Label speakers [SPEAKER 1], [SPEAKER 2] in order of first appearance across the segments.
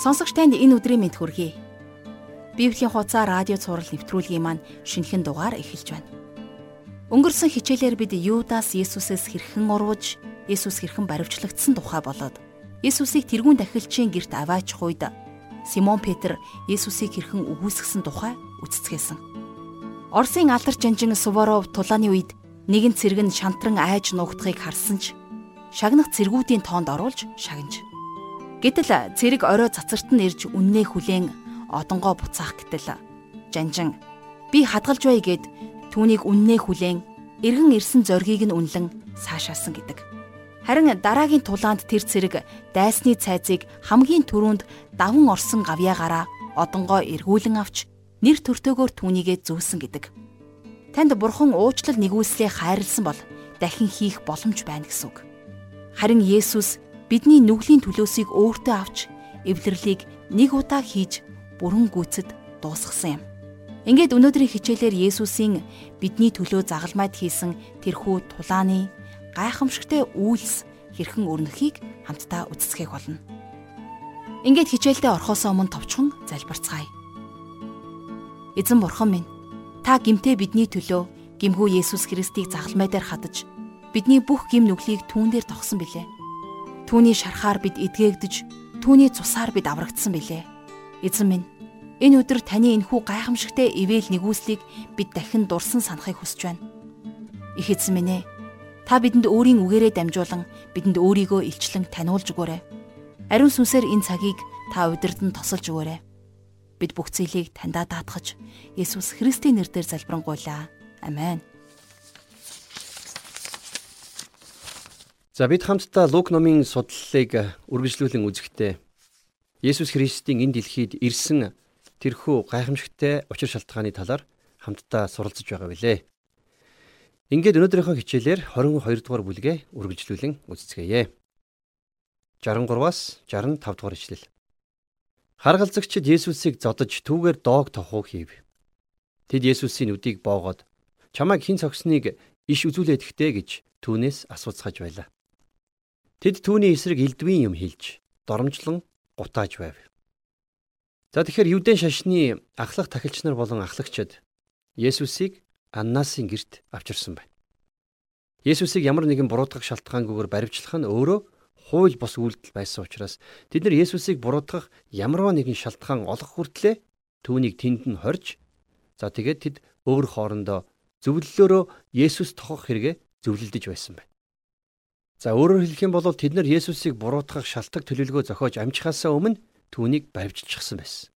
[SPEAKER 1] Сонсогч танд энэ өдрийн мэд хүргэе. Библийн хуудас радио цаураар нэвтрүүлгийн маань шинэхэн дугаар эхэлж байна. Өнгөрсөн хичээлээр бид Юдас Есүсээс хэрхэн урвж, Есүс хэрхэн баривчлагдсан тухай болоод Есүсийг тэрүүн дахилчийн герт аваачих үед Симон Петр Есүсийг хэрхэн үгүйсгсэн тухай үцэцгээсэн. Оросын алдар жанжин Суворов тулааны үед нэгэн цэрэг нь шантран айж нуугдахыг харсан ч шагнах цэргүүдийн тоонд оруулж шагнаж. Гэтэл цэрэг орой цацарт нь ирж үннээ хүлээн одонгоо буцаах гэтэл жанжин би хадгалж бай гэд түүнийг үннээ хүлээн эргэн ирсэн зоргийг нь үнлэн саашаасан гэдэг. Харин дараагийн тулаанд тэр цэрэг дайсны цайзыг хамгийн түрүүнд даван орсон гавьяагаараа одонгоо эргүүлэн авч нэр төртөөгөөр түүнийгээ зөөсөн гэдэг. Танд бурхан уучлал нэгүүлслээ хайрлсан бол дахин хийх боломж байна гэсэн үг. Харин Есүс бидний нүглийн төлөөсийг өөртөө авч эвлэрлийг нэг удаа хийж бүрэн гүйцэд дуусгасан юм. Ингээд өнөөдрийн хичээлээр Есүсийн бидний төлөө загалмайд хийсэн тэрхүү тулааны гайхамшигтай үйлс хэрхэн өрнөхийг хамтдаа үздэсгэх болно. Ингээд хичээлдээ орохоос өмнө товчхон залбирцгаая. Эзэн бурхан минь, та гимтээ бидний төлөө гимгүү Есүс Христийг загалмай дээр хадаж бидний бүх гим нүглийг түүн дээр тогсон билээ. Түүний шарахаар бид эдгээгдэж, түүний цусаар бид аврагдсан билээ. Эзэн минь, энэ өдөр таны энхүү гайхамшигтай ивэл нэгүслийг бид дахин дурсан санахыг хүсэж байна. Их эзэн минь ээ, та бидэнд өөрийн үгээрээ дамжуулан бидэнд өөрийгөө илчлэн таниулж өгөөрэй. Ариун сүнсээр энэ цагийг та удирдан тосолж өгөөрэй бид бүх зүйлийг таньдаа даатгаж Есүс Христийн нэрээр залбирanгуйлаа. Амен.
[SPEAKER 2] За бид хамтдаа Лук номын судлалыг үргэлжлүүлэн үзэхдээ Есүс Христийн энэ дэлхийд ирсэн тэрхүү гайхамшигтай учир шалтгааны талаар хамтдаа суралцж байгаа билээ. Ингээд өнөөдрийнхөө хичээлээр 22 дугаар бүлгээ үргэлжлүүлэн үздэцгээе. 63-аас 65 дугаар ишлэл. Харгалзагчид Есүсийг зодож түүгээр доог тохуу хийв. Тэд Есүсийн үдийг боогод чамайг хэн цогсныг иш үзүүлээд ихтэй гэж түүнээс асууцгааж байлаа. Тэд түүний эсрэг элдвийн юм хэлж доромжлон гутааж байв. За тэгэхээр Юдэн шашны ахлах тахилч нар болон ахлагчид Есүсийг Аннасын герт авчирсан байна. Есүсийг ямар нэгэн буруутгах шалтгаангүйгээр баривчлах нь өөрөө хууль бус үйлдэл байсан учраас тэд нар Есүсийг буруутгах ямарваа нэгэн шалтгаан олох хүртлээр түүнийг тэнд нь хорж за тэгээд тэд өөр хоорондоо зөвлөлөөрөө Есүс тохох хэрэгэ зөвлөлдөж байсан байна. За өөрөөр хэлэх юм бол тэд нар Есүсийг буруутгах шалтгаан төлөвлөгөө зохиож амжихаасаа өмнө түүнийг баривчилчихсан байсан.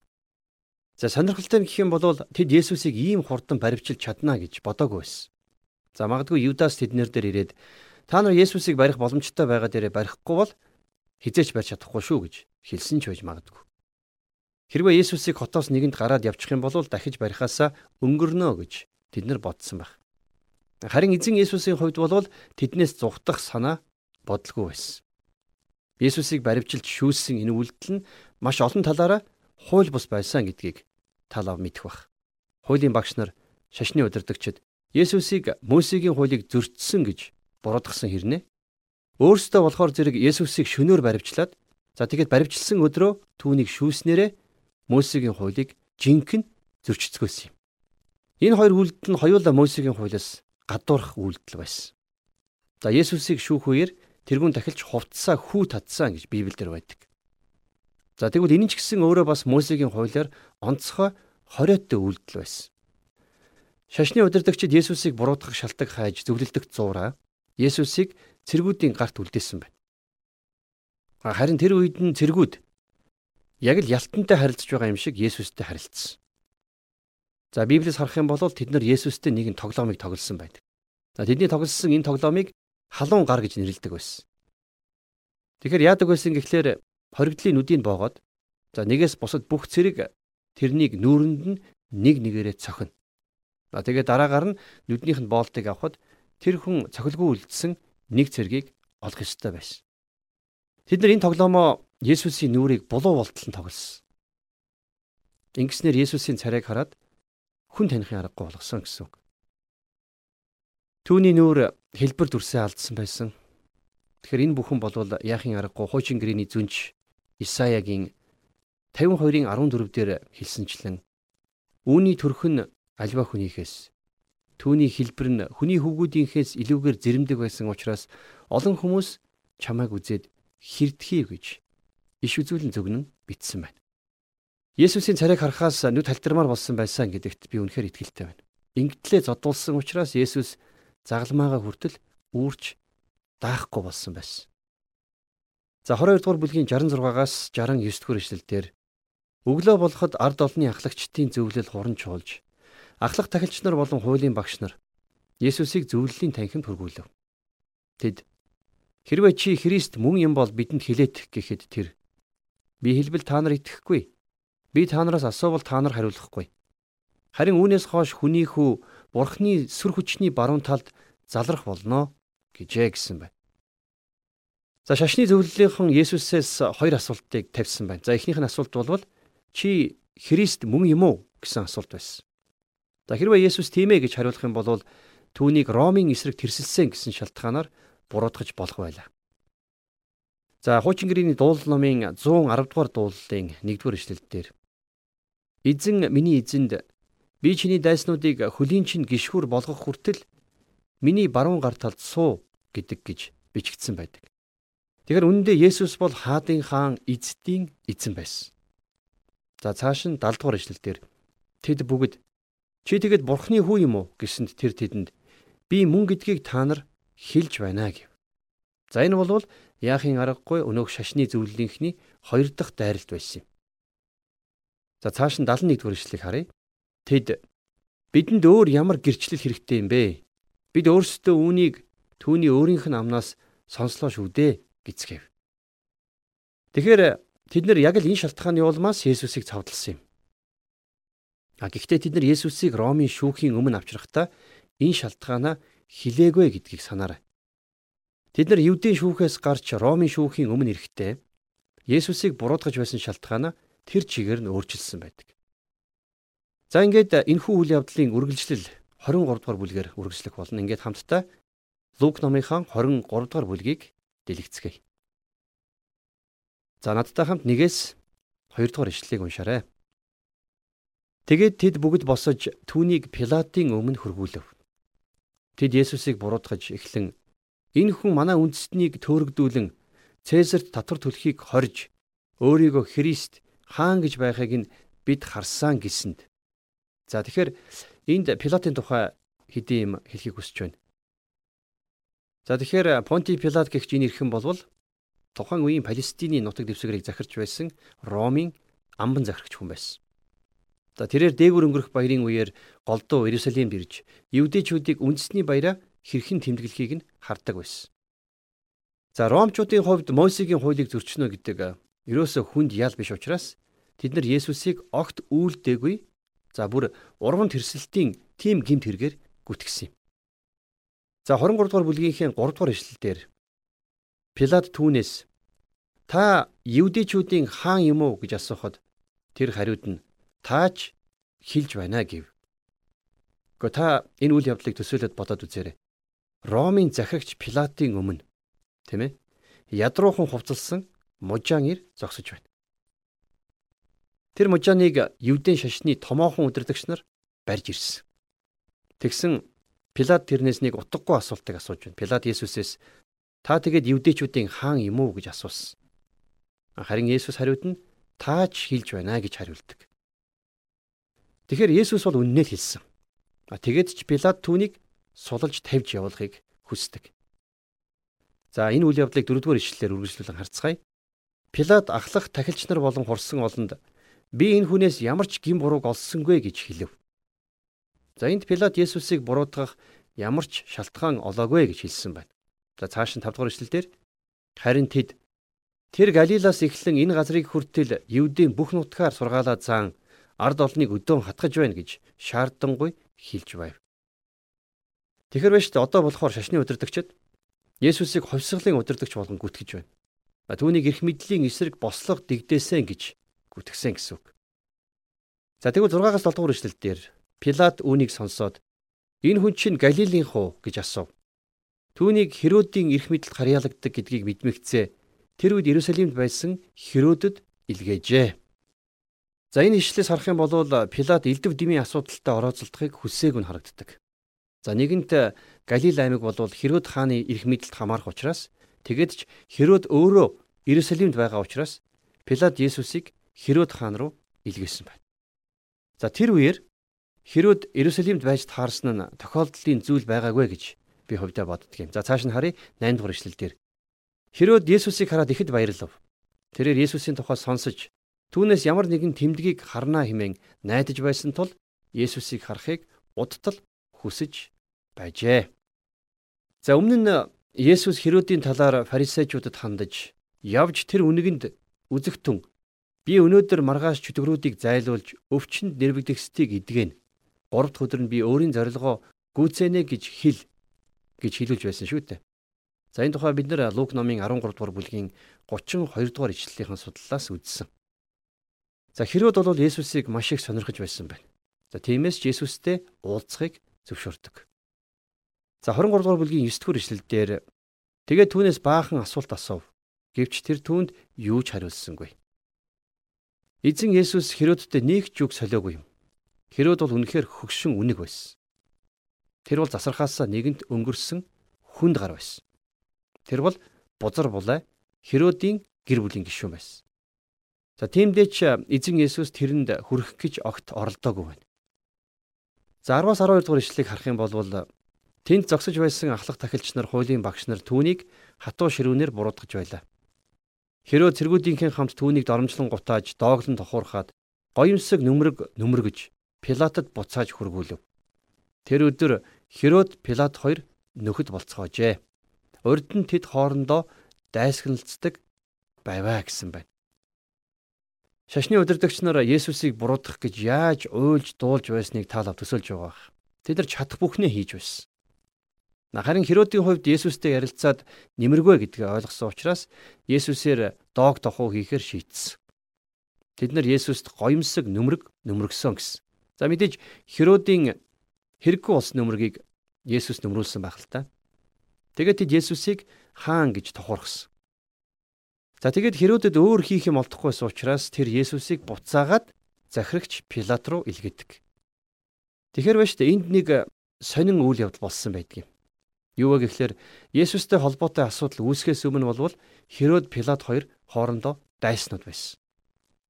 [SPEAKER 2] За сонирхолтой нь гэх юм бол тэд Есүсийг ийм хурдан баривчилж чадна гэж бодоагүй байсан. За магадгүй Юдас тэднэр дээр ирээд Та нар Есүсийг барих боломжтой байгаа дээрээ барихгүй бол хизээч барьж чадахгүй шүү гэж хэлсэн ч байж магадгүй. Хэрвээ Есүсийг хотоос нэгэнд гараад явчих юм бол дахиж барихаасаа өнгөрнө гэж тэд нар бодсон байх. Харин эзэн Есүсийн хувьд бол тэднээс зүхтах санаа бодлого байсан. Есүсийг баривчилж шүүссэн энэ үйлдэл нь маш олон талаараа хууль бус байсан гэдгийг талав мэдэх бах. Хуулийн багш нар шашны удирдагчид Есүсийг Мөсегийн хуулийг зөрчсөн гэж буруудгсан хэрнээ. Өөрөөсөө болохоор зэрэг Есүсийг шөнөөр баривчлаад за тэгээд баривчилсан өдрөө түүнийг шүүснээрээ Мөсегийн хуулийг жинхэнэ зөрчицгөөсөн юм. Энэ хоёр үйлдэл нь хоёулаа Мөсегийн хуулиас гадуурх үйлдэл байсан. За Есүсийг шүүх үеэр тэрүүн дахилж хувцсаа хүү татсан гэж Библиэлд байдаг. За тэгвэл энэ ч гэсэн өөрөө бас Мөсегийн хуулиар онцгой хориоттой үйлдэл байсан. Шашны удирдагчид Есүсийг буруутгах шалтгаан хайж зөвлөлдөх зураа Есүсийг цэргүүдийн гарт үлдээсэн байна. Харин тэр үед нь цэргүүд яг л ялтантай харилцаж байгаа юм шиг Есүстэй харилцсан. За Библиэс харах юм бол тэд нар Есүстэй нэгэн тоглоомыг тоглосон байдаг. За тэдний тоглосон энэ тоглоомыг халуун гар гэж нэрлэдэг байсан. Тэгэхээр яадаг байсан гэхлээр хоригдлын нүдийг боогод за нэгээс бусад бүх цэрэг тэрнийг нүүрэнд нь нэг нэгээрээ цохино. За тэгээд дараагаар нь нүднийх нь боолтыг авахд тэр хүн цохилгүй үлдсэн нэг цэргийг олох ёстой байсан. Тэд нар энэ тоглоомоо Есүсийн нүрийг булуу болтол нь тоглосон. Ингэснээр Есүсийн царайг хараад хүн таних аргагүй болгосон гэсэн үг. Түүний нүур хэлбэр дүрсээ алдсан байсан. Тэгэхээр энэ бүхэн болвол яахын аргагүй хуучин гэрээний зүнж Исаягийн 52-ын 14 дээр хэлсэнчлэн үүний төрх нь альва хүнийхээс түүний хэлбэр нь хүний хүүгүүдийнхээс илүүгээр зэрэмдэг байсан учраас олон хүмүүс чамайг үзээд хэрдхий гэж иш үзүүлэн зөвгнөн битсэн байна. Есүсийн царайг харахаас нүд халтармаар болсон байсан гэдэгт би үнэхээр итгэлтэй байна. Ингэтлээ зодуулсан учраас Есүс загалмаагаа хүртэл үүрч даахгүй болсон байсан. За 22 дугаар бүлгийн 66-аас 69 дугаар ишлэлдэр өглөө болоход ард олонны ахлагчдын зөвлөл хуран чуулж ахлах тахилч нар болон хуулийн багш нар Есүсийг зөвлөлийн танхимд хөргүүлв. Тэд хэрвээ чи Христ мөн юм бол бидэнд хэлээт гэхэд тэр би хэлбэл та нар итгэхгүй. Би та нараас асуувал та нар хариулахгүй. Харин үүнээс хойш хүний хүү Бурхны сүр хүчний баруун талд залрах болно гэжээ гэсэн байна. За шашны зөвлөлийнхэн Есүсээс хоёр асуултыг тавьсан байна. За эхнийх нь асуулт бол чи Христ мөн юм уу гэсэн асуулт байсан. За хэрвээ Есүс тийм ээ гэж хариулах юм бол түүнийг Ромын эсрэг тэрсэлсэн гэсэн шалтгаанаар буруутгаж болох байлаа. За хуучин гэрээний дуул номын 110 дугаар дуулалын 1-р эшлэлдэр Эзэн миний эзэнд би чиний дайснуудыг хөлийн чинь гიშхүр болгох хүртэл миний баруун гар талд суу гэдэг гэж бичигдсэн байдаг. Тэгэхээр үнэндээ Есүс бол хаадын хаан эзэдийн эзэн байсан. За цааш нь 70 дугаар ишлэлдэр тэд бүгд чи тэгэд бурхны хүү юм уу гэсэнд тэр тэдэнд би мөн гэдгийг та нар хэлж байна гэв. За энэ бол яахын аргагүй өнөөх шашны зөвлөлийнхний хоёр дахь дайралт байсан юм. За цааш нь 71 дугаар ишлэгийг харъя. Тэд бидэнд өөр ямар гэрчлэл хэрэгтэй юм бэ? Бид өөрсдөө үүнийг түүний өөрийнх нь амнаас сонслоо шүү дээ гэцгээв. Тэгэхээр Тэд нэр яг л энэ шалтгааны улмаас Есүсийг цавдлсан юм. А гэхдээ тэд нар Есүсийг Ромын шүүхийн өмнө авчрахдаа энэ шалтгаанаа хилээгүй гэдгийг санаарай. Тэд нар Евдийн шүүхээс гарч Ромын шүүхийн өмнө ирэхдээ Есүсийг буруутгаж байсан шалтгаанаа тэр чигээр нь өөрчилсөн байдаг. За ингээд энэхүү үйл явдлын үргэлжлэл 23 дугаар бүлгээр үргэлжлэх болно. Ингээд хамтдаа Лук номынхаа 23 дугаар бүлгийг дэлгэцгээе. За надтай хамт нэгээс 2 дугаар ишлэлийг уншаарай. Тэгээд тэд бүгд босож түүнийг Пилатын өмнө хөргүүлв. Тэд Есүсийг буруутгаж эхлэн энэ хүн манай үндэстнийг төөрөгдүүлэн Цэсарт татвар төлөхийг хорж өөрийгөө Христ хаан гэж байхыг нь бид харсан гэсэнд. За тэгэхээр энд Пилатын тухай хэдийн юм хэлхийг хүсэж байна. За тэгэхээр Понти Пилат гэгч энэ ирхэн болвол тухайн үеийн Палестины нутаг дэвсгэрийг захирч байсан Ромын амбан захирагч хүн байсан. За тэрээр дээгүр өнгөрөх баярын үеэр голдуу Иерусалимд ирж евдээчүүдийг үндэсний баяраа хэрхэн тэмдэглэхийг нь хардаг байсан. За ромчуудын хувьд Мосегийн хуулийг зөрчнө гэдэг ерөөсө хүнд ял биш учраас тэд нар Есүсийг огт үйлдээгүй за бүр урган тэрсэлтийн тим гимт хэрэгээр гүтгсэн юм. За 23 дугаар бүлгийнхээ 3 дугаар ишлэлдэр Пилат түүнээс та евдээчүүдийн хаан юм уу гэж асуухад тэр хариуд нь таач хэлж байна гэв. Гэхдээ та энэ үйл явдлыг төсөөлөд бодоод үзээрэй. Ромын захирагч Пилатын өмнө тийм ээ ядруухан хувцалсан мужаан ир зогсож байна. Тэр мужааныг евдэн шашны томоохон удирдагч нар барьж ирсэн. Тэгсэн Пилат тэрнээс нэг утгагүй асуултыг асууж байна. Пилат Есүсээс Та тэгээд евдээчүүдийн хаан юм уу гэж асуусан. Харин Есүс хариуд нь таач хэлж байна гэж хариулдаг. Тэгэхээр Есүс бол үннээ л хэлсэн. А тэгээд ч Пилат түүнийг сулалж тавьж явуулахыг хүсдэг. За энэ үйл явдлыг дөрөвдүгээр ишлэлээр үргэлжлүүлэн харцгаая. Пилат ахлах тахилч нар болон хурсан олонд би энэ хүнээс ямар ч гин бурууг олсонгүй гэж хэлв. За энд Пилат Есүсийг буруутгах ямар ч шалтгаан олоогүй гэж хэлсэн байна. За цааш нь 5 дугаар эшлэлдэр харин тэд тэр Галилаас эхлэн энэ газрыг хүртэл Евдийн бүх нутгаар сургаалаа заан ард олныг өдөөн хатгаж байна гэж шаардангуй хэлж байв. Тэгэхэр байж одоо болохоор шашны удирдагчид Есүсийг ховсголын удирдагч болгон гүтгэж байна. Түүнийг эрх мэдлийн эсрэг бослого дэгдээсэн гэж гүтгсэн гэсэн үг. За тэгвэл 6-аас 7 дугаар эшлэлдэр Пилат үүнийг сонсоод энэ хүн чинь Галилийн хуу гэж асуув. Түүнийг Херодийн эрх мэдэлд харьяалагдаг гэдгийг мэдмэгцээ. Тэр үед Иерусалимд байсан Херодд илгээжээ. За энэ ишлээс харах юм бол Пилат элдв дэмийн асуудалтай орооцолдохыг хүсээг нь харагддаг. За нэгэнт Галил аймаг бол Херод хааны эрх мэдэлд хамаарх учраас тэгэд ч Херод өөрөө Иерусалимд байгаа учраас Пилат Есүсийг Херод хаан руу илгээсэн байна. За тэр үеэр Херод Иерусалимд байж таарсан нь тохиолдлын зүйл байгаагүй гэж би хувьдаа боддөг юм. За цааш нь харъя 8 дугаар ишлэл дээр. Херод Есүсийг хараад ихэд баярлав. Тэрээр Есүсийн тухай сонсож Түүнээс ямар нэгэн тэмдгийг харнаа хэмээн найдаж байсан тул Есүсийг харахыг удтал хүсэж байжээ. За өмнө нь Есүс Херодийн талаар фарисеучудад хандаж явж тэр үнэгэнд үзэгтэн би өнөөдөр маргааш чөтгөрүүдийг зайлуулж өвчнөд нэрвэгдэхстийг идгэн. Гуравт өдөр нь би өөрийн зорилгоо гүйцэнэ гэж хэл гэж хэлүүлж байсан шүү дээ. За энэ тухай бид нэр Лук номын 13 дугаар бүлгийн 32 дугаар ишлэлийнхэн судлалаас үзсэн. За Херод бол Есүсийг маш их сонирхож байсан байна. За тиймээс ч Есүстэй уулзахыг зөвшөөрдөг. За 23 дугаар бүлгийн 9 дугаар ишлэлдэр тэгээд түүнээс баахан асуулт асуув. Гэвч тэр түүнд юу ч хариулсангүй. Эзэн Есүс Херодтэй нэг ч үг солиогүй юм. Херод бол үнэхээр хөгшин үнэг байсан. Тэр бол засархаасаа нэгэнт өнгөрсөн хүнд гар байсан. Тэр бол бузар булай Херодийн гэр бүлийн гишүүн байсан. За тиймдээ ч эзэн Есүс тэрэнд хүрэх гэж огт оролдоогүй байна. За 10-аас 12 дугаар ишлэгийг харах юм бол тэнд зогсож байсан ахлах тахилч нар хуулийн багш нар түүнийг хатуу ширүүнээр буруутгаж байлаа. Хэрөө цэргүүдийнхэн хамт түүнийг доромжлон гутааж дооглон тохуурхаад гоёмсог нүмерэг нүмергэж Пилатад буцааж хүргүүлв. Тэр өдөр Херод Пилат хоёр нөхөд болцоожээ. Урд нь тэд хоорондоо дайсагналцдаг байваа гэсэн байна. Шашны удирдагч нар Есүсийг буруутгах гэж яаж уйлж дуулж байсныг таалав төсөөлж байгаа. Тэд нар чадах бүхнээ хийж байсан. Харин Херодийн хувьд Есүстэй ярилцаад нэмэргүй гэдгийг ойлгосон учраас Есүсээр доог тохуу хийхээр шийдсэн. Тэд нар Есүст гоёмсог нүмерэг нүмергсөн гэсэн. За мэдээж Херодийн хэрэггүй болсон нүмергийг Есүс нүмрүүлсэн байх л та. Тэгээд тэд Есүсийг хаан гэж тохуурхсан. За тэгээд Херодед өөр хийх юм олдохгүйсэн учраас тэр Есүсийг буцаагаад захирагч Пилат руу илгээдэг. Тэгэхэр байж та энд нэг сонин үйл явдал болсон байдаг юм. Юу вэ гэхээр Есүстэй холбоотой асуудал үүсгэхээс өмнө болвол Херод Пилат хоёр хоорондоо дайснууд байсан.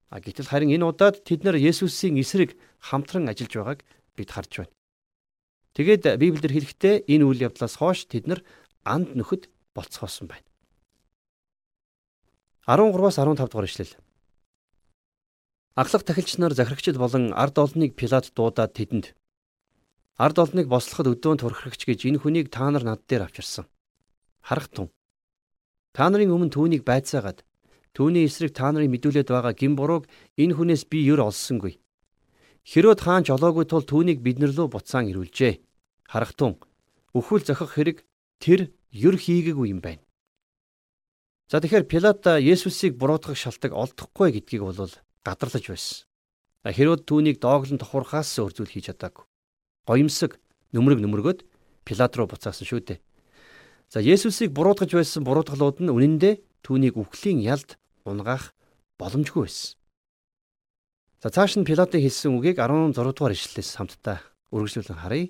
[SPEAKER 2] А гэтэл харин энэ удаад тэд нар Есүсийн эсрэг хамтран ажиллаж байгааг бид харж байна. Тэгээд Библиэр хэлэхдээ энэ үйл явдлаас хойш тэд нар анд нөхөд болцгоосон байна. 13-аас 15 дугаар ишлэл. Аглах тахилч нар захирагчд болон ард олныг Пилат дуудаад тэдэнд ард олныг бослоход өдөөнд турхирагч гэж энэ хүнийг та нар над дээр авчирсан. Харах тун. Та нарын өмнө түүнийг байцаагаад түүний эсрэг та нарын мэдүүлээд байгаа гин бурууг энэ хүнээс би ер олсонгүй. Херод хаан жолоогүй тул түүнийг биднэр лөө буцаан ирүүлжээ. Харах тун. Өхвөл зохих хэрэг тэр ер хийгээгүй юм байна. За тэгэхээр Пилат Есүсийг буруутгах шалтгаан олдохгүй гэдгийг бол гадарлаж байсан. Хэрвээ түүнийг дооглон тохуурхаас өөр зүйл хийж чадаагүй. Гоёмсог нүмерэг нүмергөөд Пилат руу буцаасан шүү дээ. За Есүсийг буруутгаж байсан буруутгалууд нь үнэндээ түүнийг үхлийн ялд унгаах боломжгүй байсан. За цааш нь Пилатын хэлсэн үгийг 16 дугаар ишлэлээс хамтдаа үргэлжлүүлэн харъя.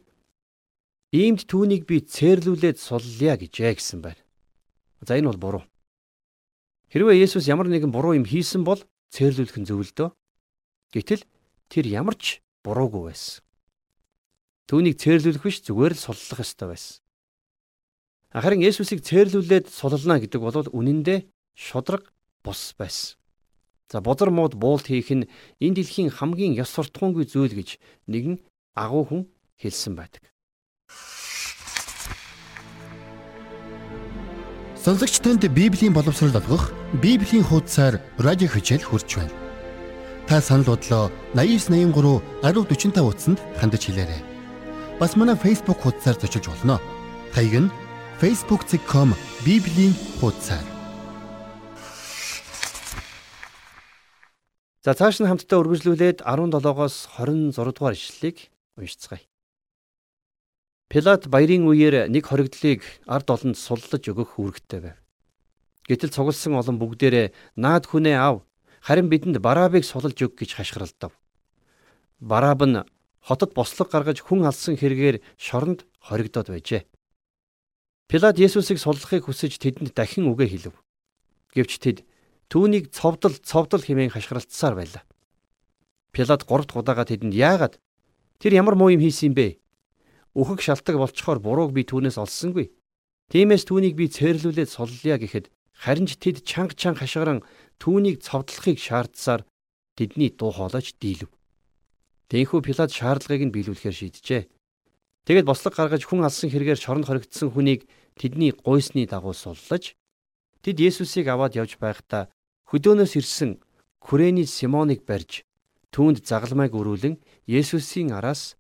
[SPEAKER 2] Иймд түүнийг би цээрлүүлээд суллая гэжээ гэсэн байна. За энэ бол буруу. Хэрвээ Есүс ямар нэгэн буруу юм хийсэн бол цээрлүүлэх нь зөв л дөө. Гэтэл тэр ямар ч буруугүй байсан. Түүнийг цээрлүүлэх биш зүгээр л суллах ёстой байсан. Харин Есүсийг цээрлүүлээд суллана гэдэг бол үнэндээ шудраг бус байсан. За бузар мууд буулт хийх нь энэ дэлхийн хамгийн ёс суртахуунгүй зүйл гэж нэгэн агуу хүн хэлсэн байдаг.
[SPEAKER 3] Сонсогч танд Библийн боловсрол олгох Библийн хуудасаар радио хичээл хурж байна. Та санал бодлоо 8983 1045 утсанд хандаж хэлээрэй. Бас манай Facebook хуудасаар зочилж болно. Хаяг нь facebook.com Библийн хуудасаар.
[SPEAKER 2] За цааш нь хамтдаа үргэлжлүүлээд 17-оос 26 дугаар ишлэлийг уншицгаая. Пилат баярын үеэр нэг хоригдлыг ард олонд суллаж өгөх үүрэгтэй байв. Гэтэл цугласан олон бүгдээрээ наад хүнээ ав Харин бидэнд Барабыг сулж өг гэж хашгиралдав. Бараб нь хотод бослог гаргаж хүн алсан хэрэгээр шоронд хоригдоод байжээ. Пилат Есүсийг суллахыг хүсэж тэдэнд дахин үгээ хэлв. Гэвч тэд түүнийг цовдол цовдол хэмээн хашгиралцсаар байлаа. Пилат 3 дахь удаага тэдэнд яагаад тэр ямар муу юм хийсэн бэ? Үхэг шалтак болцохоор бурууг би түүнээс олсонгүй. Тиймээс түүнийг би цээрлүүлээд соллоё гэхэд харин ч тэд чанга чанга хашгиран түүнийг цовдлохыг шаардсаар тэдний дуу хоолойч дийлв. Тэнхүү Пилат шаардлагыг нь биелүүлэхээр шийджээ. Тэгэд бослог гаргаж хүн алсан хэрэгээр шоронд хоригдсан хүнийг тэдний гуйсны дагуу суллаж тэд Есүсийг аваад явж байхдаа хөдөөнөөс ирсэн Күрэний Симоныг барьж түүнд загалмайг өрүүлэн Есүсийн араас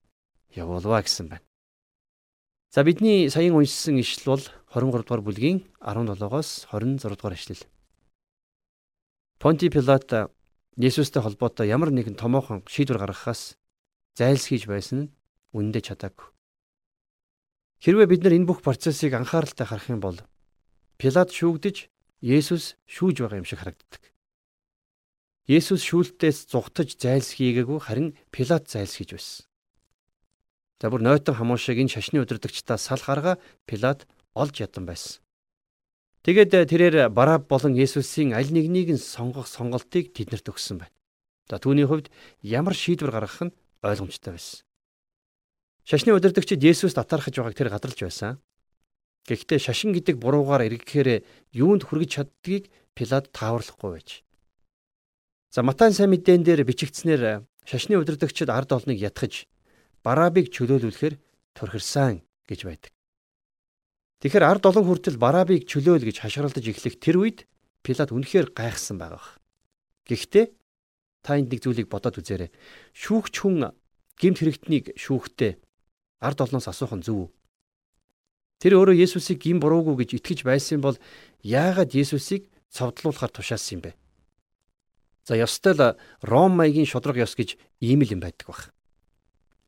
[SPEAKER 2] явуулваа гэсэн байна. За бидний саяхан уншсан ишлэл бол 23 дугаар бүлгийн 17-оос 26 дугаар ишлэл. Понти Пилат Есүстэй холбоотой ямар нэгэн томоохон шийдвэр гаргахаас зайлсхийж байсан нь үнэндээ чадаагүй. Хэрвээ бид нар энэ бүх процессыг анхааралтай харах юм бол Пилат шүүгдэж Есүс шүүж байгаа юм шиг харагддаг. Есүс шүүлтээс зугтаж зайлсхийгээгүй харин Пилат зайлсхийж байсан. За бүр нойтон хамуушиг энэ шашны удирдагчдаа сал гарга Пилат олж ядан байсан. Тэгээд тэрээр Бараб болон Есүсийн аль нэгнийг нь сонгох сонголтыг тэднэрт өгсөн байна. За түүний хувьд ямар шийдвэр гаргах нь ойлгомжтой байсан. Шашны удирдагчид Есүст атаархаж байгааг тэр гадарлаж байсан. Гэхдээ шашин гэдэг буруугаар эргэхээр юунд хүргэж чаддгийг Пилат тааварлахгүй байж. За Матай сайн мэдэн дээр бичигдснээр шашны удирдагчид ард олныг ятгахж Барабыг чөлөөлүүлэхээр турхирсан гэж байдаг. Тэгэхээр ард олон хүртэл Барабыг чөлөөл гэж хашгиралдаж эхлэх тэр үед Пилат үнэхээр гайхсан байгаа. Гэхдээ та энд нэг зүйлийг бодоод үзээрэй. Шүүгч хүн гимт хэрэгтнийг шүүхтээ ард олноос асуух нь зөв үү? Тэр өөрөө Есүсийг гин буруугүй гэж итгэж байсан бол яагаад Есүсийг цовдлуулахар тушаасан юм бэ? За ёстой л Ром маягийн шудраг ёс гэж ийм л юм байдаг баг.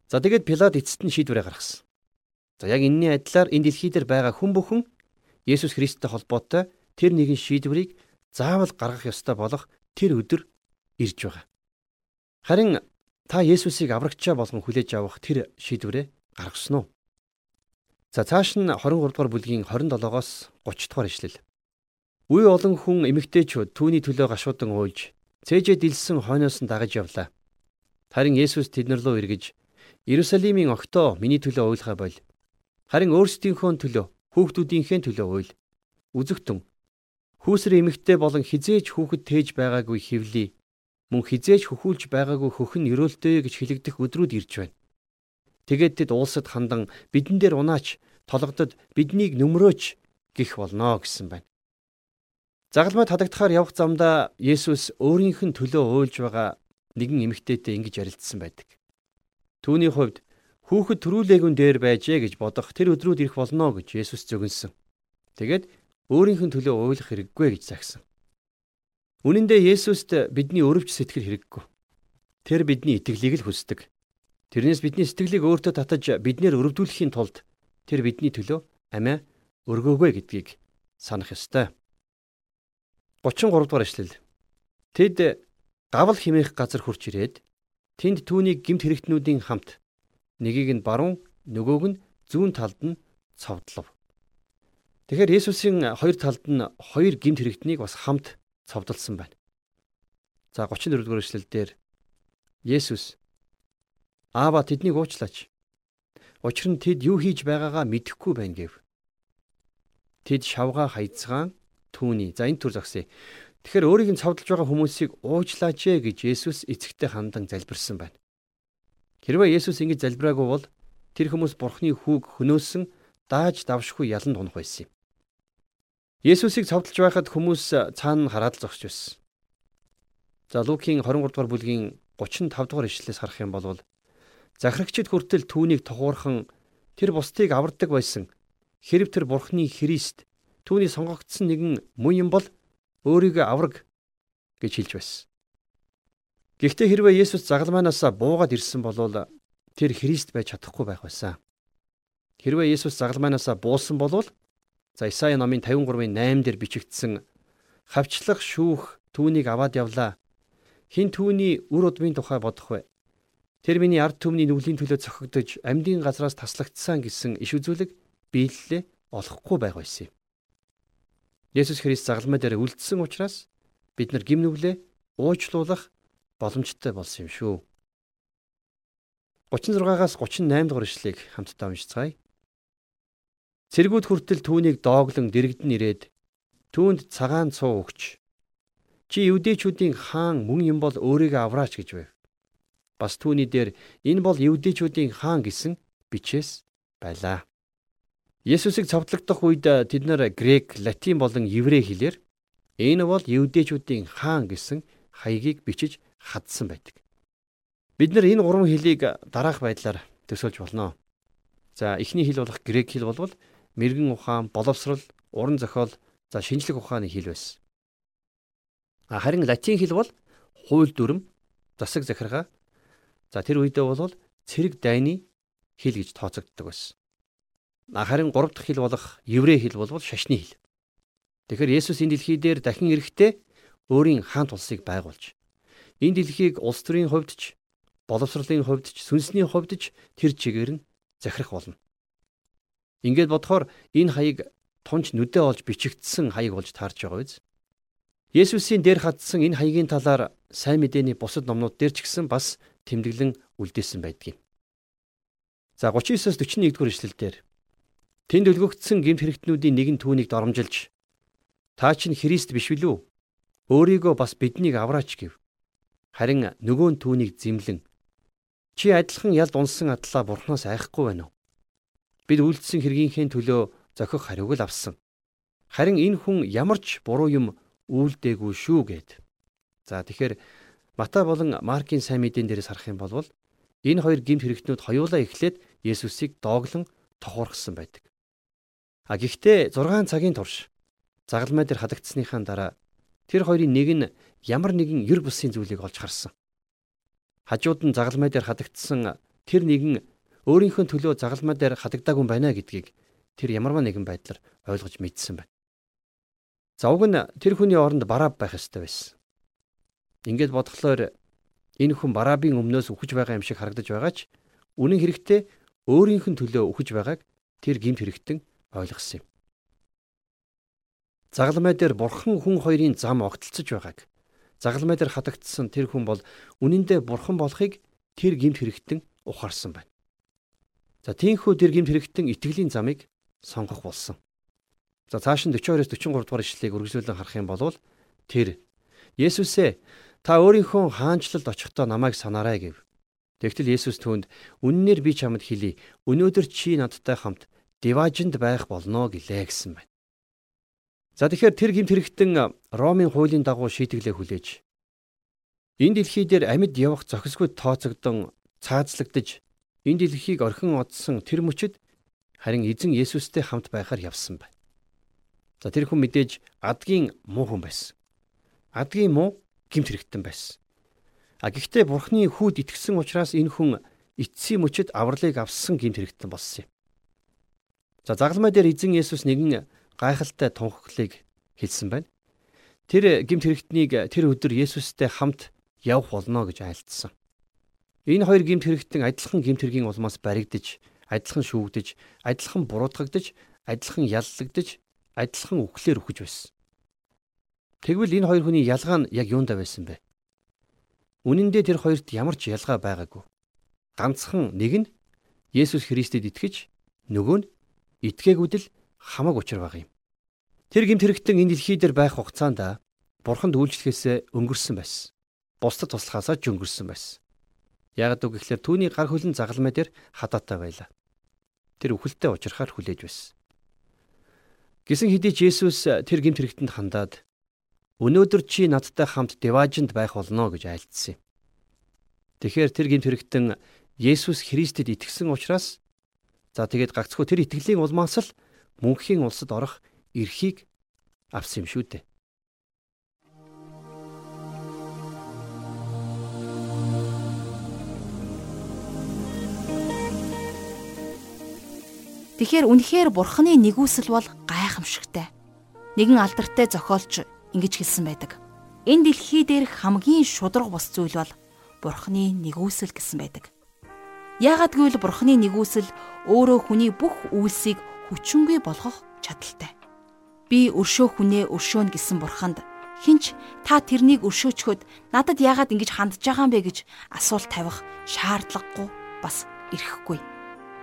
[SPEAKER 2] За тэгээд Пилат эцэст нь шийдвэрээ гаргасан. За яг энэний адилаар энэ дэлхий дээр байгаа хүн бүхэн Есүс Христтэй холбоотой тэр нэгэн шийдвэрийг заавал гаргах ёстой болох тэр өдөр ирж байгаа. Харин та Есүсийг аврагчаа болгон хүлээж авах тэр шийдвэрээ гаргасан уу? За цааш нь 23 дугаар бүлгийн 27-оос 30 дугаар ишлэл. Үе олон хүн эмэгтэйчүүд түүний төлөө гашуудан уйлж цээжээ дилсэн хойноос нь дагаж явлаа. Харин Есүс тэднэр рүү эргэж Иерусалимийн огтоо миний төлөө уйлахаа боль. Харин өөрсдийнхөө төлөө хүүхдүүдийнхээ төлөө уйл. Үзэгтэн хүүсэр эмэгтэй болон хизээж хүүхэд тээж байгаагүй хөвлий. Мөн хизээж хөхүүлж байгаагүй хөхн өрөөлтөө гэж хэлэгдэх өдрүүд ирж байна. Тэгээд тэд уулсад хандан бидэн дээр унаач толгодод биднийг нөмрөөч гих болно гэсэн байна. Загалмай тадагдахаар явах замдаа Есүс өөрийнх нь төлөө уйлж байгаа нэгэн эмэгтэйтэй ингэж ярилцсан байдаг. Түүний хувьд хүүхэд төрүүлээгүн дээр байжээ гэж бодох тэр өдрүүд ирэх болно гэж Есүс зөвгөнсөн. Тэгээд өөрийнх нь төлөө уйлах хэрэггүй гэж загсан. Үнэн дээр Есүст бидний өрөвч сэтгэл хэрэггүй. Тэр бидний итгэлийг л хүсдэг. Тэрнээс бидний сэтгэлийг өөртөө татаж биднэр өрөвдүүлэхийн тулд тэр бидний төлөө амиа өргөөгөө гэдгийг санах ёстой. 33 дугаар эшлэл. Тэд гавл химээх газар хурч ирээд тэнд түүнийг гимт хэрэгтнүүдийн хамт нэгийг нь баруун нөгөөг нь зүүн талд нь цовдлов. Тэгэхээр Есүсийн хоёр талд нь хоёр гимт хэрэгтнийг бас хамт цовдлсон байна. За 34 дугаар эшлэл дээр Есүс Аава тэднийг уучлаач. Учир нь тэд юу хийж байгаагаа мэдэхгүй байна гэв. Тэд шавгаа хайцгаан түүний за энэ төр зогсъё. Тэгэхээр өөрийг нь цовдлж байгаа хүмүүсийг уучлаач ээ гэж Есүс эцэгтэй хандан залбирсан байна. Хэрвээ Есүс ингэж залбираагүй бол тэр хүмүүс Бурхны хүүг хөнөөсөн дааж давшгүй яланд унах байсан юм. Есүсийг цовдлж байхад хүмүүс цаана хараад л зогсож байсан. За Лукийн 23 дугаар бүлгийн 35 дугаар ишлэлээс харах юм бол Захирагчид хүртэл түүнийг тухуурхан тэр бусдыг авардаг байсан. Хэрв тэр Бурхны Христ түүний сонгогдсон нэгэн мөн юм бол өөрийгөө авраг гэж хэлж байсан. Гэхдээ хэрвээ Есүс загалмаанаас буугаад ирсэн бол тэр Христ байж чадахгүй байх байсан. Хэрвээ Есүс загалмаанаас буусан бол за Исаи номын 53-ын 8 дээр бичигдсэн хавчлах шүүх түүнийг аваад явлаа. хин түүний үр удмын тухай бодох вэ? Тэр миний ард түмний нүглийн төлөө цохигдож амьдын газраас таслагдсан гэсэн иш үзүүлэг биелэлээ олохгүй байх байсан юм. Есүс Христ загалмай дээр үлдсэн учраас бид нар гим нүглээ уучлуулах боломжтой болсон юм шүү. 36-аас 38 дугаар ишлэгийг хамтдаа уншицгаая. Цэргүүд хүртэл түүнийг дооглон дэрэгдэн ирээд түүнд цагаан цуу өгч чи евдээчүүдийн хаан мөн юм бол өөрийгөө авраач гэж байв. Бас түүний дээр энэ бол евдээчүүдийн хаан гэсэн бичээс байлаа. Есүсийг цовдлогдох үед тэд нар грек, латин болон еврей хэлээр энэ бол евдээчүүдийн хаан гэсэн хаягийг бичиж хадсан байдаг. Бид нар энэ гурван хэлийг дараах байдлаар төсөөлж болно. За эхний хэл болох грек хэл болвол мэрэгэн ухаан, боловсрал, уран зохиол, за шинжлэх ухааны хэл байсан. Харин латин хэл бол хууль дүрм, засаг захиргаа, За тэр үедээ бол цэрэг дайны хэл гэж тооцогддог байсан. Харин 3 дахь хэл болох еврей хэл бол шашны хэл. Тэгэхээр Есүс энэ дэлхий дээр дахин ирэхдээ өөрийн хаант улсыг байгуулж энэ дэлхийг улс төрийн хувьд ч боловсролын хувьд ч сүнсний хувьд ч тэр чигээр нь захирах болно. Ингээд бодохоор энэ хаяг тунч нүдэ олж бичигдсэн хаяг болж таарч байгаа биз? Есүсийн дээр хатсан энэ хаягийн талаар сайн мэдээний бусад номнууд дээр ч гэсэн бас тэмдэглэн үлдээсэн байдгийг. За 39-оос 41 дугаар ишлэлдэр тэнд өлгөгдсөн гэмт хэрэгтнүүдийн нэгэн түүнийг доромжилж та чинь Христ биш билүү? Өөрийгөө бас биднийг авраач гэв. Харин нөгөө нь түүнийг зэмлэн чи адилхан ялд унсан атлаа бурхнаас айхгүй байна уу? Бид үлдсэн хэргийнхээ төлөө зохих хариуг л авсан. Харин энэ хүн ямар ч буруу юм үйлдээгүй шүү гэд. За тэгэхээр Матай болон Маркийн сайн мэдэн дээрээс харах юм бол энэ хоёр гимт хэрэгтнүүд хоёулаа эхлээд Есүсийг дооглон тохуурхсан байдаг. А гэхдээ 6 цагийн турш загалмай дээр хадагдсныхаа дараа тэр хоёрын нэг нь ямар нэгэн ер бусын зүйлийг олж харсан. Хажууд нь загалмай дээр хадагдсан тэр нэгэн өөрийнхөө төлөө загалмай дээр хадагдаагүй байна гэдгийг тэр ямарваа нэгэн байдлаар ойлгож мэдсэн байна. За уг нь тэр хүний оронд барааб байх ёстой байсан. Ингээд бодглохоор энэ хүн Барабын өмнөөс үхэж байгаа юм шиг харагдаж байгаа ч үнэн хэрэгтээ өөрийнх нь төлөө үхэж байгааг тэр гимт хэрэгтэн ойлгосон юм. Загалмай дээр бурхан хүн хоёрын зам огтлцож байгааг загалмай дээр хатагдсан тэр хүн бол үнэндээ бурхан болохыг тэр гимт хэрэгтэн ухаарсан байна. За тийхүү тэр гимт хэрэгтэн итгэлийн замыг сонгох болсон. За цааш нь 42-оос 43 дугаар ишлэгийг үргэлжлүүлэн харах юм бол тэр Есүсээ Та өөрийнхөө хаанчлалд очихдоо намайг санаарай гэв. Тэгтэл Есүс түүнд үннээр би чамд хэлий. Өнөөдөр чи надтай хамт диважинд байх болно гэлээ гэсэн байна. За тэгэхээр тэр гимт хэрэгтэн Ромын хуулийн дагуу шийтгэлээ хүлээж энэ дэлхий дээр амьд явах зохисгүй тооцогдсон цаазлагдж энэ дэлхийг орхин одсон тэр мөчөд харин эзэн Есүстэй хамт байхаар явсан байна. За тэр хүн мэдээж адгийн муу хүн байсан. Адгийн муу гимт хэрэгтэн байсан. А гэхдээ бурхны хүүд итгэсэн учраас энэ хүн эцсийн мөчөд авралыг авсан гимт хэрэгтэн болсон юм. За загалмай дээр эзэн Есүс нэгэн гайхалтай тунхаглыг хэлсэн байна. Тэр гимт хэрэгтнийг тэр өдөр Есүстэй хамт явах болно гэж айлтсан. Энэ хоёр гимт хэрэгтэн адилхан гимт хэргийн улмаас баригдаж, адилхан шүүгдэж, адилхан буруутгагдаж, адилхан яллагдаж, адилхан үхлээр үхэж байсан. Тэгвэл энэ хоёр хүний ялгаа нь яг юундаа байсан бэ? Үнэн дээр тэр хоёрт ямар ч ялгаа байгаагүй. Ганцхан нэг нь Есүс Христэд итгэж, нөгөө нь итгээгүүд л хамаг учир баг юм. Тэр гимт хэрэгтэн энэ дэлхий дээр байх хугацаанд Бурханд үйлчлэхээс өнгөрсөн байсан. Бусдад туслахаасаа ч өнгөрсөн байсан. Яг үг гэхлээр түүний гар хөлн загалмай дээр хадаатай байлаа. Тэр үхэлтэд учрахаар хүлээж байсан. Гисэн хэдий Есүс тэр гимт хэрэгтэнд хандаад Өнөөдөр чи надтай хамт Деважинд байх болно гэж айлдсан юм. Тэгэхээр тэр гинт хэрэгтэн Есүс Христэд итгэсэн учраас за тэгээд гагцхүү тэр итгэлийн улмаас л мөнхийн улсад орох эрхийг авсан юм шүү дээ.
[SPEAKER 1] Тэгэхээр үнэхээр бурхны нэгүсэл бол гайхамшигтай. Нэгэн алдартай зохиолч ингэж хэлсэн байдаг. Энэ дэлхий дээрх хамгийн шудраг бус зүйл бол Бурхны нэгүсэл гэсэн байдаг. Яагад гэвэл Бурхны нэгүсэл өөрөө хүний бүх үйлсийг хүчингүй болгох чадaltaй. Би өршөөх хүнээ өршөөнө гэсэн Бурханд хинч та тэрнийг өршөөчхөд надад яагаад ингэж хандж байгаа юм бэ гэж асуулт тавих шаардлагагүй бас ирэхгүй.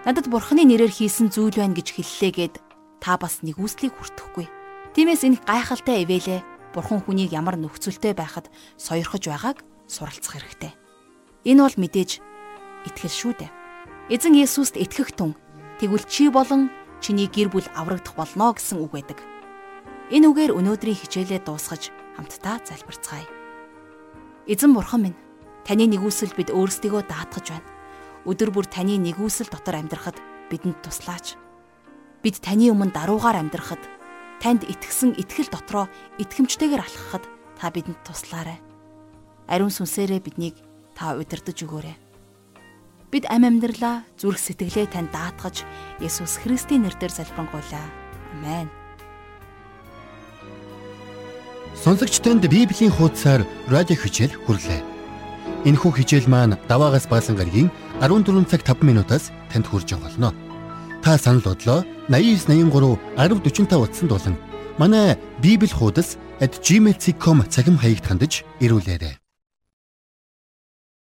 [SPEAKER 1] Надад Бурхны нэрээр хийсэн зүйл байна гэж хэллээгээд та бас нэгүслийг хүртэхгүй. Тиймээс энэ гайхалтай ивэлээ Бурхан хүнийг ямар нөхцөлтэй байхад сойрхож байгааг суралцах хэрэгтэй. Энэ бол мэдээж итгэл шүү дээ. Эзэн Есүст итгэх түн тэгвэл чи болон чиний гэр бүл аврагдах болно гэсэн үг байдаг. Энэ үгээр өнөөдрийн хичээлээ дуусгаж хамтдаа залбирцгаая. Эзэн бурхан минь, таны нэгүсэл бид өөрсдийгөө даатгаж байна. Өдөр бүр таны нэгүсэл дотор амьдрахад бидэнд туслаач. Бид таны өмнө даруугаар амьдрахад танд итгэсэн итгэл дотроо итгэмжтэйгээр алхахад та бидэнд туслаарай. Ариун сүнсээрээ биднийг та удирдах өгөөрэй. Бид ам амьдралаа зүрх сэтгэлээ тань даатгаж Есүс Христийн нэрээр залбирanгуйлаа. Амен.
[SPEAKER 3] Сонсогч танд Библийн хуудасаар радио хичээл хүрлээ. Энэхүү хичээл маань даваагаас баасан гарагийн 14 цаг 5 минутаас танд хүрж болно. Та санал бодлоо 8983 1045 утсанд болон манай Библи хуудас @gmail.com цахим хаягт хандаж ирүүлээрэй.